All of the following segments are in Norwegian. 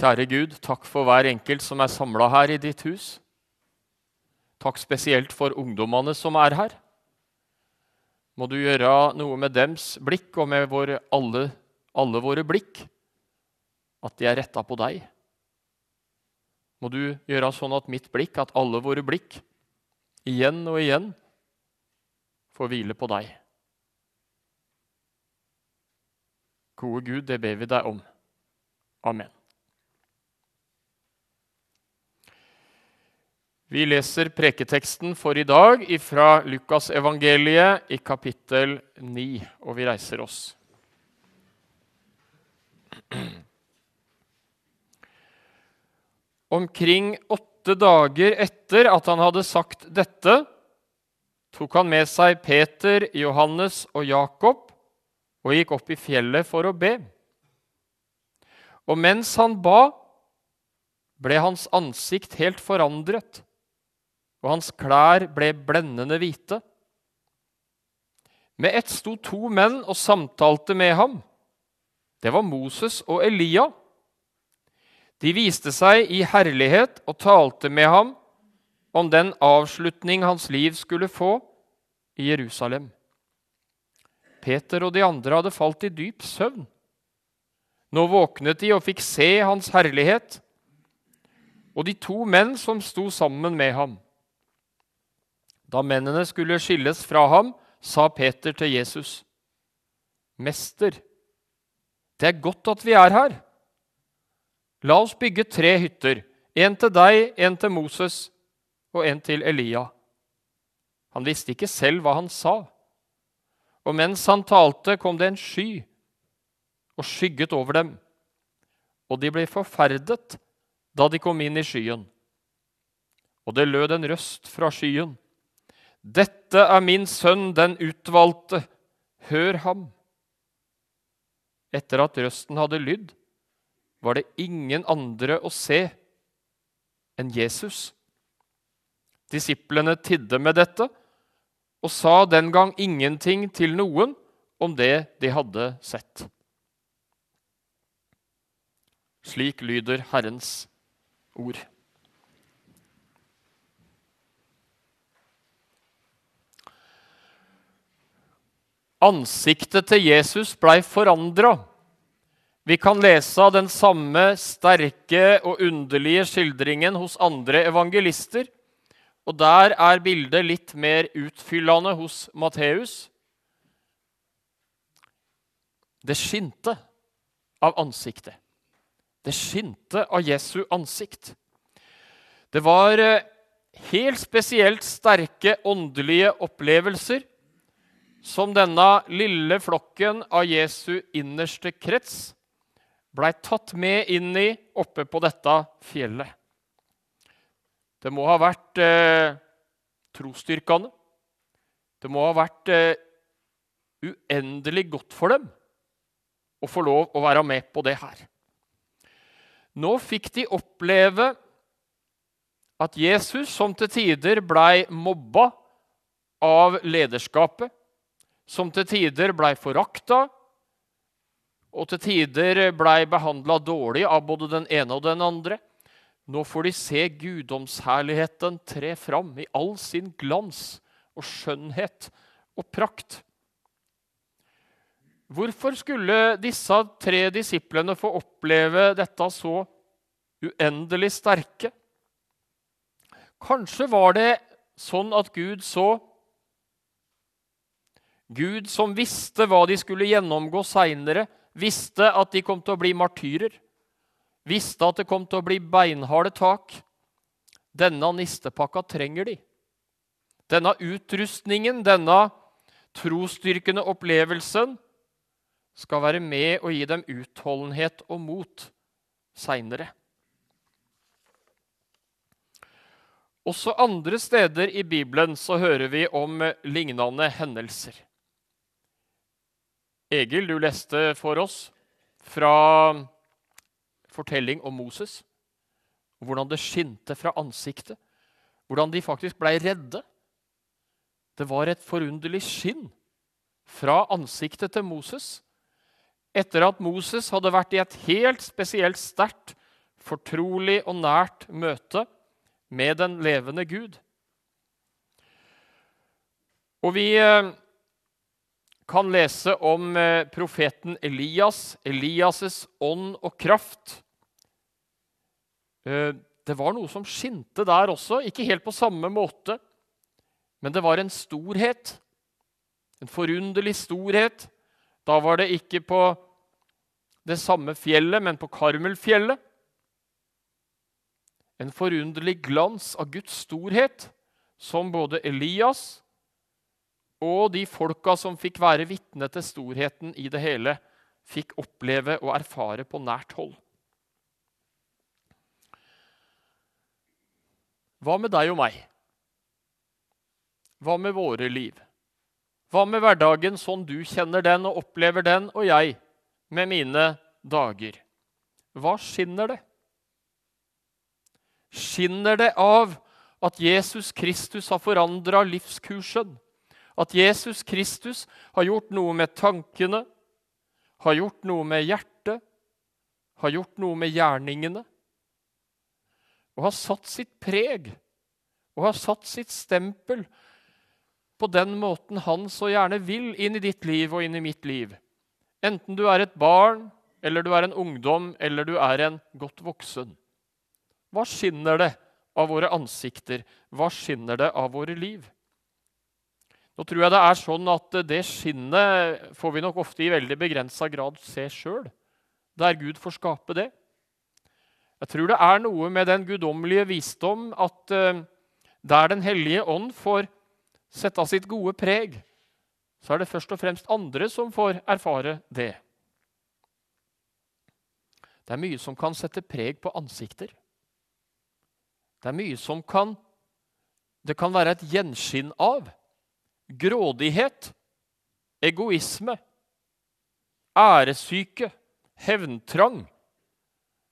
Kjære Gud, takk for hver enkelt som er samla her i ditt hus. Takk spesielt for ungdommene som er her. Må du gjøre noe med dems blikk og med våre, alle, alle våre blikk, at de er retta på deg. Må du gjøre sånn at mitt blikk, at alle våre blikk, igjen og igjen får hvile på deg. Gode Gud, det ber vi deg om. Amen. Vi leser preketeksten for i dag fra Lukasevangeliet i kapittel 9, og vi reiser oss. Omkring åtte dager etter at han hadde sagt dette, tok han med seg Peter, Johannes og Jakob og gikk opp i fjellet for å be. Og mens han ba, ble hans ansikt helt forandret, og hans klær ble blendende hvite. Med ett sto to menn og samtalte med ham. Det var Moses og Elia. De viste seg i herlighet og talte med ham om den avslutning hans liv skulle få i Jerusalem. Peter og de andre hadde falt i dyp søvn. Nå våknet de og fikk se hans herlighet og de to menn som sto sammen med ham. Da mennene skulle skilles fra ham, sa Peter til Jesus.: Mester, det er godt at vi er her. La oss bygge tre hytter, en til deg, en til Moses og en til Elia. Han visste ikke selv hva han sa. Og mens han talte, kom det en sky og skygget over dem. Og de ble forferdet da de kom inn i skyen. Og det lød en røst fra skyen. Dette er min sønn, den utvalgte. Hør ham. Etter at røsten hadde lydd, var det ingen andre å se enn Jesus. Disiplene tidde med dette og sa den gang ingenting til noen om det de hadde sett. Slik lyder Herrens ord. Ansiktet til Jesus blei forandra. Vi kan lese av den samme sterke og underlige skildringen hos andre evangelister. Og der er bildet litt mer utfyllende hos Matteus. Det skinte av ansiktet. Det skinte av Jesu ansikt. Det var eh, helt spesielt sterke åndelige opplevelser som denne lille flokken av Jesu innerste krets blei tatt med inn i oppe på dette fjellet. Det må ha vært eh, trosstyrkene. Det må ha vært eh, uendelig godt for dem å få lov å være med på det her. Nå fikk de oppleve at Jesus, som til tider blei mobba av lederskapet, som til tider blei forakta, og til tider blei behandla dårlig av både den ene og den andre, nå får de se guddomsherligheten tre fram i all sin glans og skjønnhet og prakt. Hvorfor skulle disse tre disiplene få oppleve dette så uendelig sterke? Kanskje var det sånn at Gud så Gud som visste hva de skulle gjennomgå seinere, visste at de kom til å bli martyrer visste at det kom til å bli beinharde tak. Denne nistepakka trenger de. Denne utrustningen, denne trosstyrkende opplevelsen, skal være med og gi dem utholdenhet og mot seinere. Også andre steder i Bibelen så hører vi om lignende hendelser. Egil, du leste for oss fra fortelling om Moses. Hvordan det skinte fra ansiktet. Hvordan de faktisk blei redde. Det var et forunderlig skinn fra ansiktet til Moses. Etter at Moses hadde vært i et helt spesielt sterkt fortrolig og nært møte med den levende Gud. Og vi eh, kan lese om eh, profeten Elias, Elias' ånd og kraft. Eh, det var noe som skinte der også, ikke helt på samme måte. Men det var en storhet, en forunderlig storhet. Da var det ikke på det samme fjellet, men på Karmelfjellet. En forunderlig glans av Guds storhet, som både Elias og de folka som fikk være vitne til storheten i det hele, fikk oppleve og erfare på nært hold. Hva med deg og meg? Hva med våre liv? Hva med hverdagen sånn du kjenner den og opplever den, og jeg med mine dager? Hva skinner det? Skinner det av at Jesus Kristus har forandra livskursen? At Jesus Kristus har gjort noe med tankene, har gjort noe med hjertet, har gjort noe med gjerningene. Og har satt sitt preg og har satt sitt stempel på den måten han så gjerne vil inn i ditt liv og inn i mitt liv. Enten du er et barn, eller du er en ungdom, eller du er en godt voksen. Hva skinner det av våre ansikter? Hva skinner det av våre liv? Nå tror jeg det er sånn at det skinnet får vi nok ofte i veldig begrensa grad se sjøl, der Gud får skape det. Jeg tror det er noe med den guddommelige visdom at uh, der Den hellige ånd får sette av sitt gode preg, så er det først og fremst andre som får erfare det. Det er mye som kan sette preg på ansikter. Det er mye som kan Det kan være et gjenskinn av grådighet, egoisme, æresyke, hevntrang.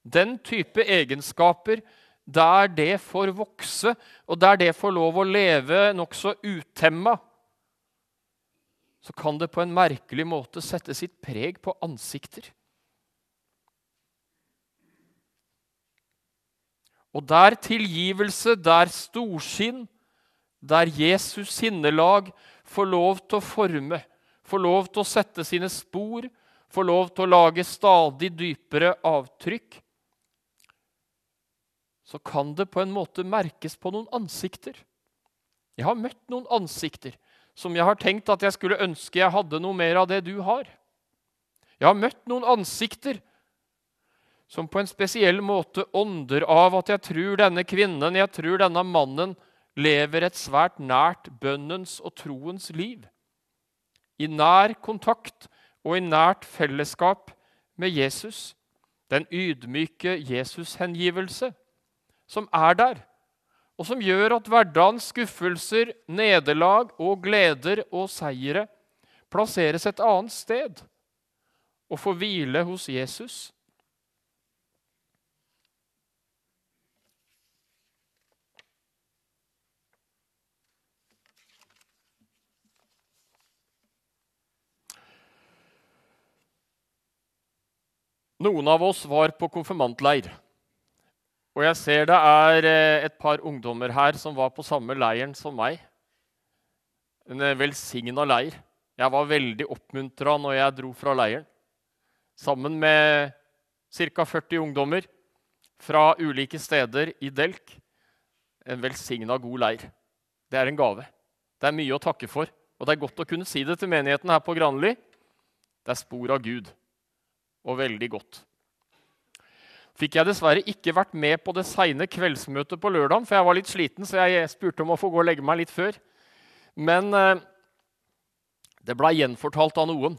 Den type egenskaper der det får vokse, og der det får lov å leve nokså utemma, så kan det på en merkelig måte sette sitt preg på ansikter. Og der tilgivelse, der storsinn, der Jesus sinnelag får lov til å forme, får lov til å sette sine spor, får lov til å lage stadig dypere avtrykk, så kan det på en måte merkes på noen ansikter. Jeg har møtt noen ansikter som jeg har tenkt at jeg skulle ønske jeg hadde noe mer av det du har. Jeg har møtt noen ansikter som på en spesiell måte ånder av at jeg tror denne kvinnen, jeg tror denne mannen, lever et svært nært bønnens og troens liv. I nær kontakt og i nært fellesskap med Jesus. Den ydmyke Jesus-hengivelse som er der, og som gjør at hverdagens skuffelser, nederlag og gleder og seire plasseres et annet sted og får hvile hos Jesus. Noen av oss var på konfirmantleir. Og jeg ser det er eh, et par ungdommer her som var på samme leiren som meg. En eh, velsigna leir. Jeg var veldig oppmuntra når jeg dro fra leiren. Sammen med ca. 40 ungdommer fra ulike steder i Delk. En velsigna, god leir. Det er en gave. Det er mye å takke for. Og det er godt å kunne si det til menigheten her på Granli. Det er spor av Gud og veldig godt. Fikk jeg dessverre ikke vært med på det seine kveldsmøtet på lørdag, for jeg var litt sliten, så jeg spurte om å få gå og legge meg litt før. Men eh, det blei gjenfortalt av noen.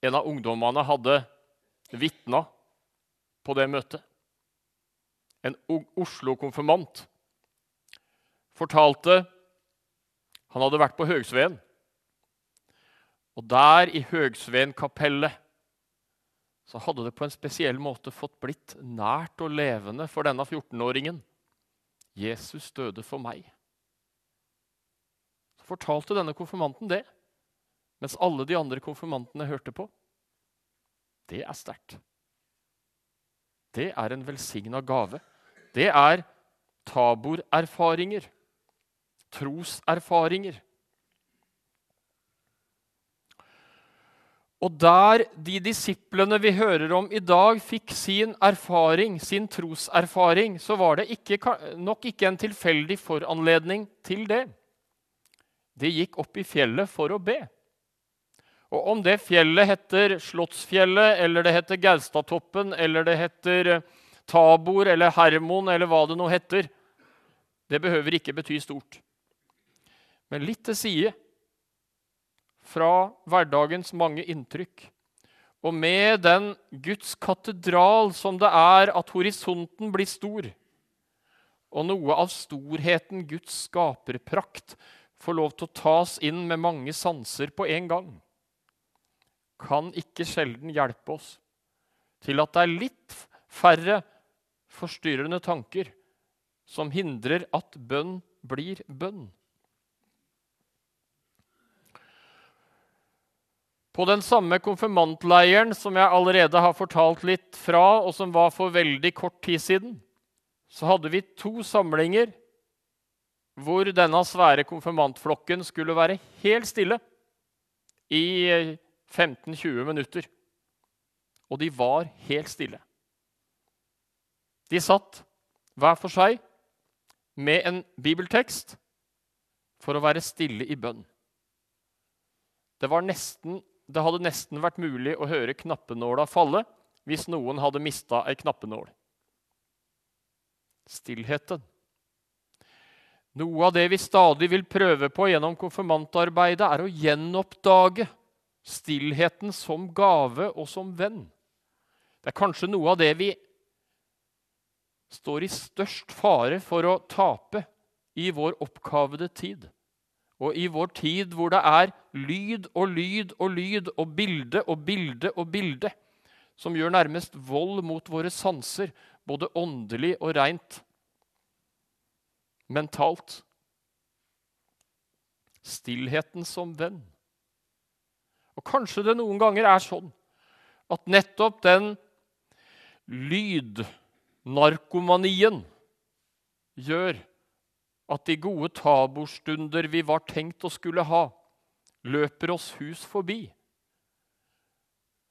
En av ungdommene hadde vitna på det møtet. En Oslo-konfirmant fortalte han hadde vært på Høgsveen. Og der i Høgsveen-kapellet så hadde det på en spesiell måte fått blitt nært og levende for denne 14-åringen. Jesus døde for meg. Så fortalte denne konfirmanten det, mens alle de andre konfirmantene hørte på. Det er sterkt. det er en velsigna gave. Det er taborerfaringer. Troserfaringer. Og der de disiplene vi hører om i dag, fikk sin erfaring, sin troserfaring, så var det ikke, nok ikke en tilfeldig foranledning til det. De gikk opp i fjellet for å be. Og om det fjellet heter Slottsfjellet, eller det heter Gaustatoppen, eller det heter eh, Tabor eller Hermon, eller hva det nå heter, det behøver ikke bety stort. Men litt til side fra hverdagens mange inntrykk. Og med den Guds katedral som det er at horisonten blir stor, og noe av storheten Guds skaperprakt får lov til å tas inn med mange sanser på en gang, kan ikke sjelden hjelpe oss til at det er litt færre forstyrrende tanker som hindrer at bønn blir bønn. På den samme konfirmantleiren som jeg allerede har fortalt litt fra, og som var for veldig kort tid siden, så hadde vi to samlinger hvor denne svære konfirmantflokken skulle være helt stille i 15-20 minutter. Og de var helt stille. De satt hver for seg med en bibeltekst for å være stille i bønn. Det var nesten det hadde nesten vært mulig å høre knappenåla falle hvis noen hadde mista ei knappenål. Stillheten. Noe av det vi stadig vil prøve på gjennom konfirmantarbeidet, er å gjenoppdage stillheten som gave og som venn. Det er kanskje noe av det vi står i størst fare for å tape i vår oppkavede tid. Og i vår tid hvor det er lyd og lyd og lyd og bilde og bilde og bilde, som gjør nærmest vold mot våre sanser, både åndelig og reint mentalt. Stillheten som venn. Og kanskje det noen ganger er sånn at nettopp den lydnarkomanien gjør at de gode taborstunder vi var tenkt å skulle ha, løper oss hus forbi.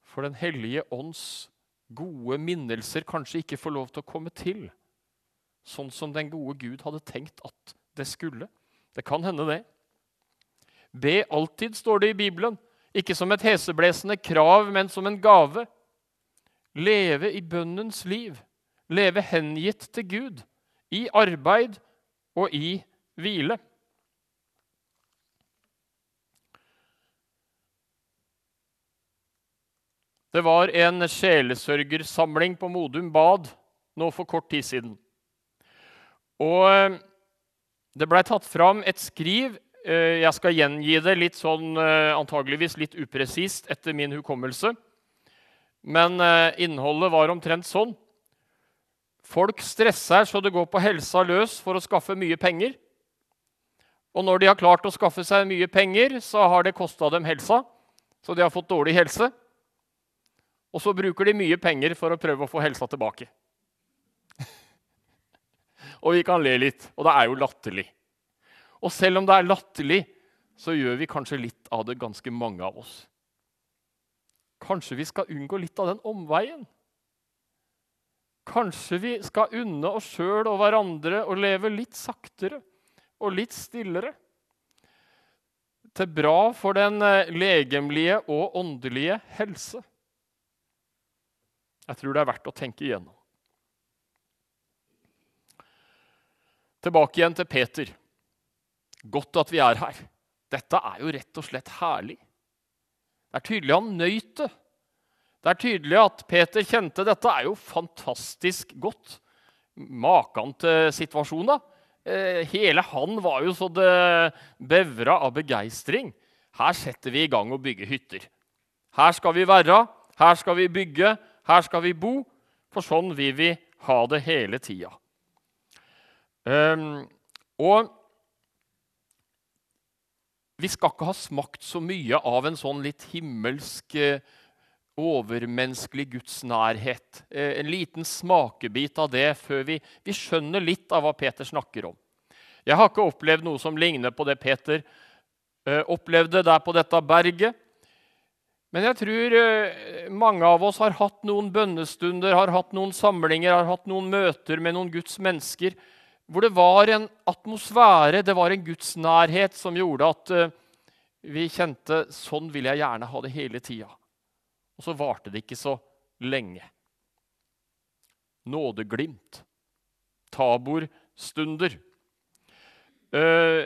For Den hellige ånds gode minnelser kanskje ikke får lov til å komme til, sånn som den gode Gud hadde tenkt at det skulle. Det kan hende, det. Be alltid, står det i Bibelen. Ikke som et heseblesende krav, men som en gave. Leve i bønnens liv. Leve hengitt til Gud. I arbeid og i hvile. Det var en sjelesørgersamling på Modum Bad nå for kort tid siden. Og eh, det blei tatt fram et skriv. Eh, jeg skal gjengi det litt sånn, eh, antageligvis litt upresist etter min hukommelse. Men innholdet var omtrent sånn. Folk stresser så det går på helsa løs for å skaffe mye penger. Og når de har klart å skaffe seg mye penger, så har det kosta dem helsa. Så de har fått dårlig helse. Og så bruker de mye penger for å prøve å få helsa tilbake. og vi kan le litt, og det er jo latterlig. Og selv om det er latterlig, så gjør vi kanskje litt av det, ganske mange av oss. Kanskje vi skal unngå litt av den omveien? Kanskje vi skal unne oss sjøl og hverandre å leve litt saktere og litt stillere? Til bra for den eh, legemlige og åndelige helse. Jeg tror det er verdt å tenke igjennom. Tilbake igjen til Peter. Godt at vi er her. Dette er jo rett og slett herlig. Det er tydelig han nøyt det. Det er tydelig at Peter kjente dette er jo fantastisk godt. Makan til situasjon, da. hele han var jo så det bevra av begeistring. Her setter vi i gang å bygge hytter. Her skal vi være, her skal vi bygge, her skal vi bo. For sånn vil vi ha det hele tida. Um, og vi skal ikke ha smakt så mye av en sånn litt himmelsk uh, overmenneskelig Guds nærhet. Eh, en liten smakebit av det før vi, vi, skjønner litt av hva Peter snakker om. Jeg har ikke opplevd noe som ligner på det Peter eh, opplevde der på dette berget. Men jeg tror eh, mange av oss har hatt noen bønnestunder, har hatt noen samlinger, har hatt noen møter med noen Guds mennesker hvor det var en atmosfære, det var en Guds nærhet, som gjorde at vi kjente sånn vil jeg gjerne ha det hele tida. Og så varte det ikke så lenge. Nådeglimt. Taborstunder. Eh,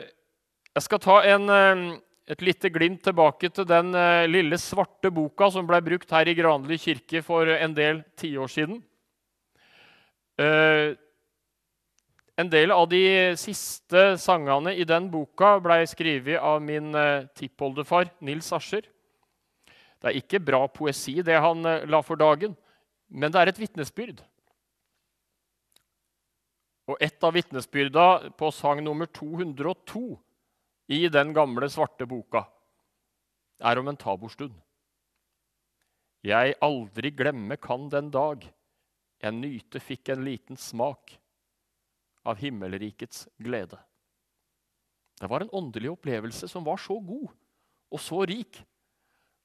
jeg skal ta en, eh, et lite glimt tilbake til den eh, lille svarte boka som ble brukt her i Granli kirke for en del tiår siden. En del av de siste sangene i den boka ble skrevet av min tippoldefar Nils Ascher. Det er ikke bra poesi, det han eh, la for dagen, men det er et vitnesbyrd. Og et av vitnesbyrda på sang nummer 202 i den gamle, svarte boka er om en taborstund. Jeg aldri glemme kan den dag jeg nyte fikk en liten smak av himmelrikets glede. Det var en åndelig opplevelse som var så god og så rik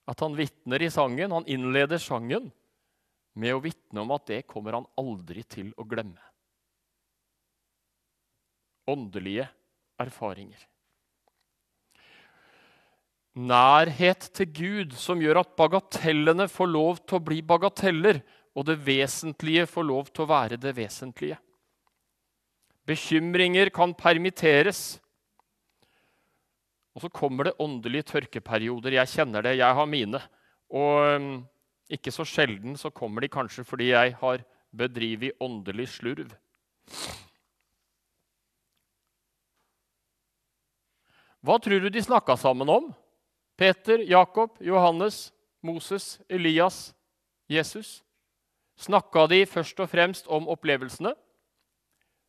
at han vitner i sangen, han innleder sangen med å vitne om at det kommer han aldri til å glemme. Åndelige erfaringer. Nærhet til Gud som gjør at bagatellene får lov til å bli bagateller, og det vesentlige får lov til å være det vesentlige. Bekymringer kan permitteres. Og så kommer det åndelige tørkeperioder. Jeg kjenner det, jeg har mine. Og um, ikke så sjelden så kommer de kanskje fordi jeg har bedrevet åndelig slurv. Hva tror du de snakka sammen om? Peter, Jakob, Johannes, Moses, Elias, Jesus? Snakka de først og fremst om opplevelsene?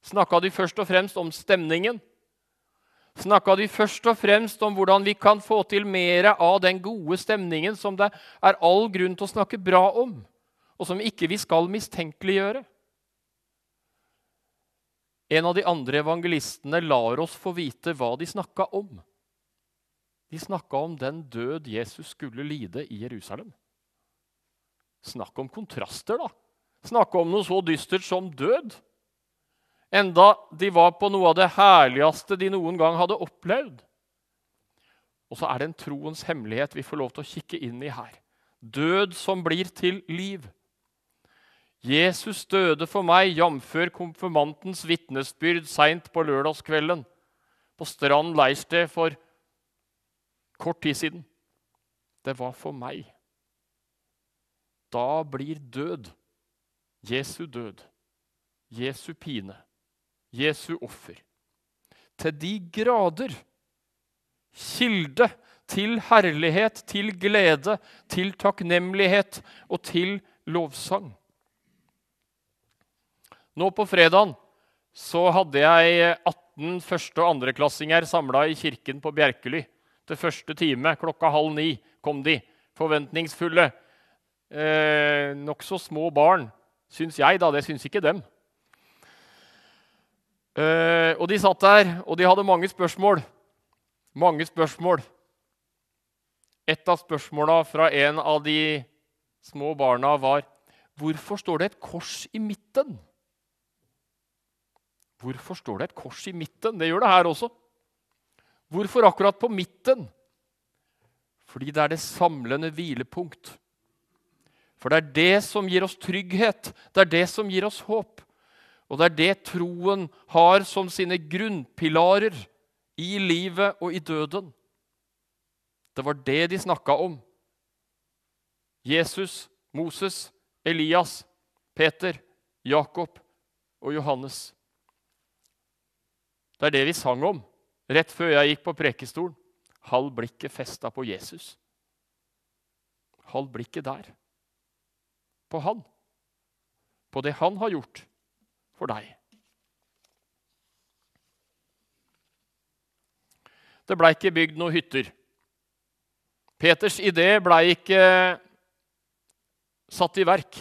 Snakka de først og fremst om stemningen? Snakka de først og fremst om hvordan vi kan få til mer av den gode stemningen som det er all grunn til å snakke bra om, og som ikke vi skal mistenkeliggjøre. En av de andre evangelistene lar oss få vite hva de snakka om. De snakka om den død Jesus skulle lide i Jerusalem. Snakk om kontraster, da! Snakk om noe så dystert som død enda de var på noe av det herligste de noen gang hadde opplevd. Og så er det en troens hemmelighet vi får lov til å kikke inn i her. Død som blir til liv. Jesus døde for meg, jf. konfirmantens vitnesbyrd seint på lørdagskvelden på Strand leirsted for kort tid siden. Det var for meg. Da blir død, Jesu død, Jesu pine, Jesu offer. Til de grader kilde til herlighet, til glede, til takknemlighet og til lovsang. Nå på fredagen så hadde jeg 18 første- og andreklassinger samla i kirken på Bjerkely. Til første time klokka halv ni kom de, forventningsfulle. Eh, Nokså små barn, syns jeg, da. Det syns ikke dem. Uh, og de satt der, og de hadde mange spørsmål. Mange spørsmål. Et av spørsmåla fra en av de små barna var Hvorfor står det et kors i midten? Hvorfor står det et kors i midten? Det gjør det her også. Hvorfor akkurat på midten? Fordi det er det samlende hvilepunkt. For det er det som gir oss trygghet, det er det som gir oss håp. Og det er det troen har som sine grunnpilarer i livet og i døden. Det var det de snakka om. Jesus, Moses, Elias, Peter, Jakob og Johannes. Det er det vi sang om rett før jeg gikk på prekestolen. Hold blikket festa på Jesus. Hold blikket der. På han. På det han har gjort for deg. Det blei ikke bygd noen hytter. Peters idé blei ikke satt i verk.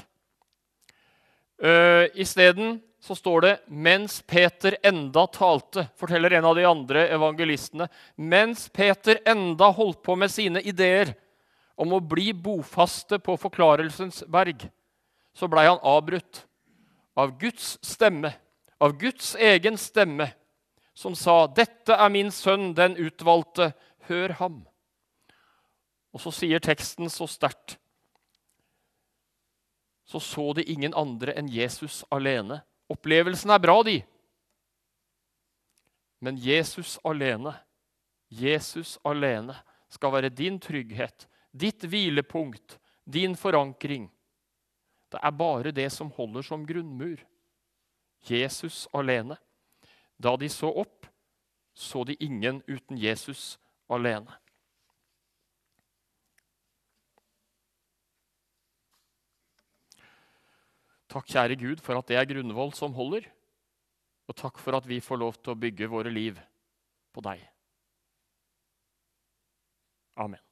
Uh, Isteden står det 'mens Peter enda talte', forteller en av de andre evangelistene. Mens Peter enda holdt på med sine ideer om å bli bofaste på Forklarelsens berg, så blei han avbrutt av Guds stemme, av Guds egen stemme, som sa, 'Dette er min sønn, den utvalgte. Hør ham.' Og så sier teksten så sterkt Så så de ingen andre enn Jesus alene. Opplevelsen er bra, de. Men Jesus alene, Jesus alene skal være din trygghet, ditt hvilepunkt, din forankring. Det er bare det som holder som grunnmur. Jesus alene. Da de så opp, så de ingen uten Jesus alene. Takk, kjære Gud, for at det er grunnvoll som holder. Og takk for at vi får lov til å bygge våre liv på deg. Amen.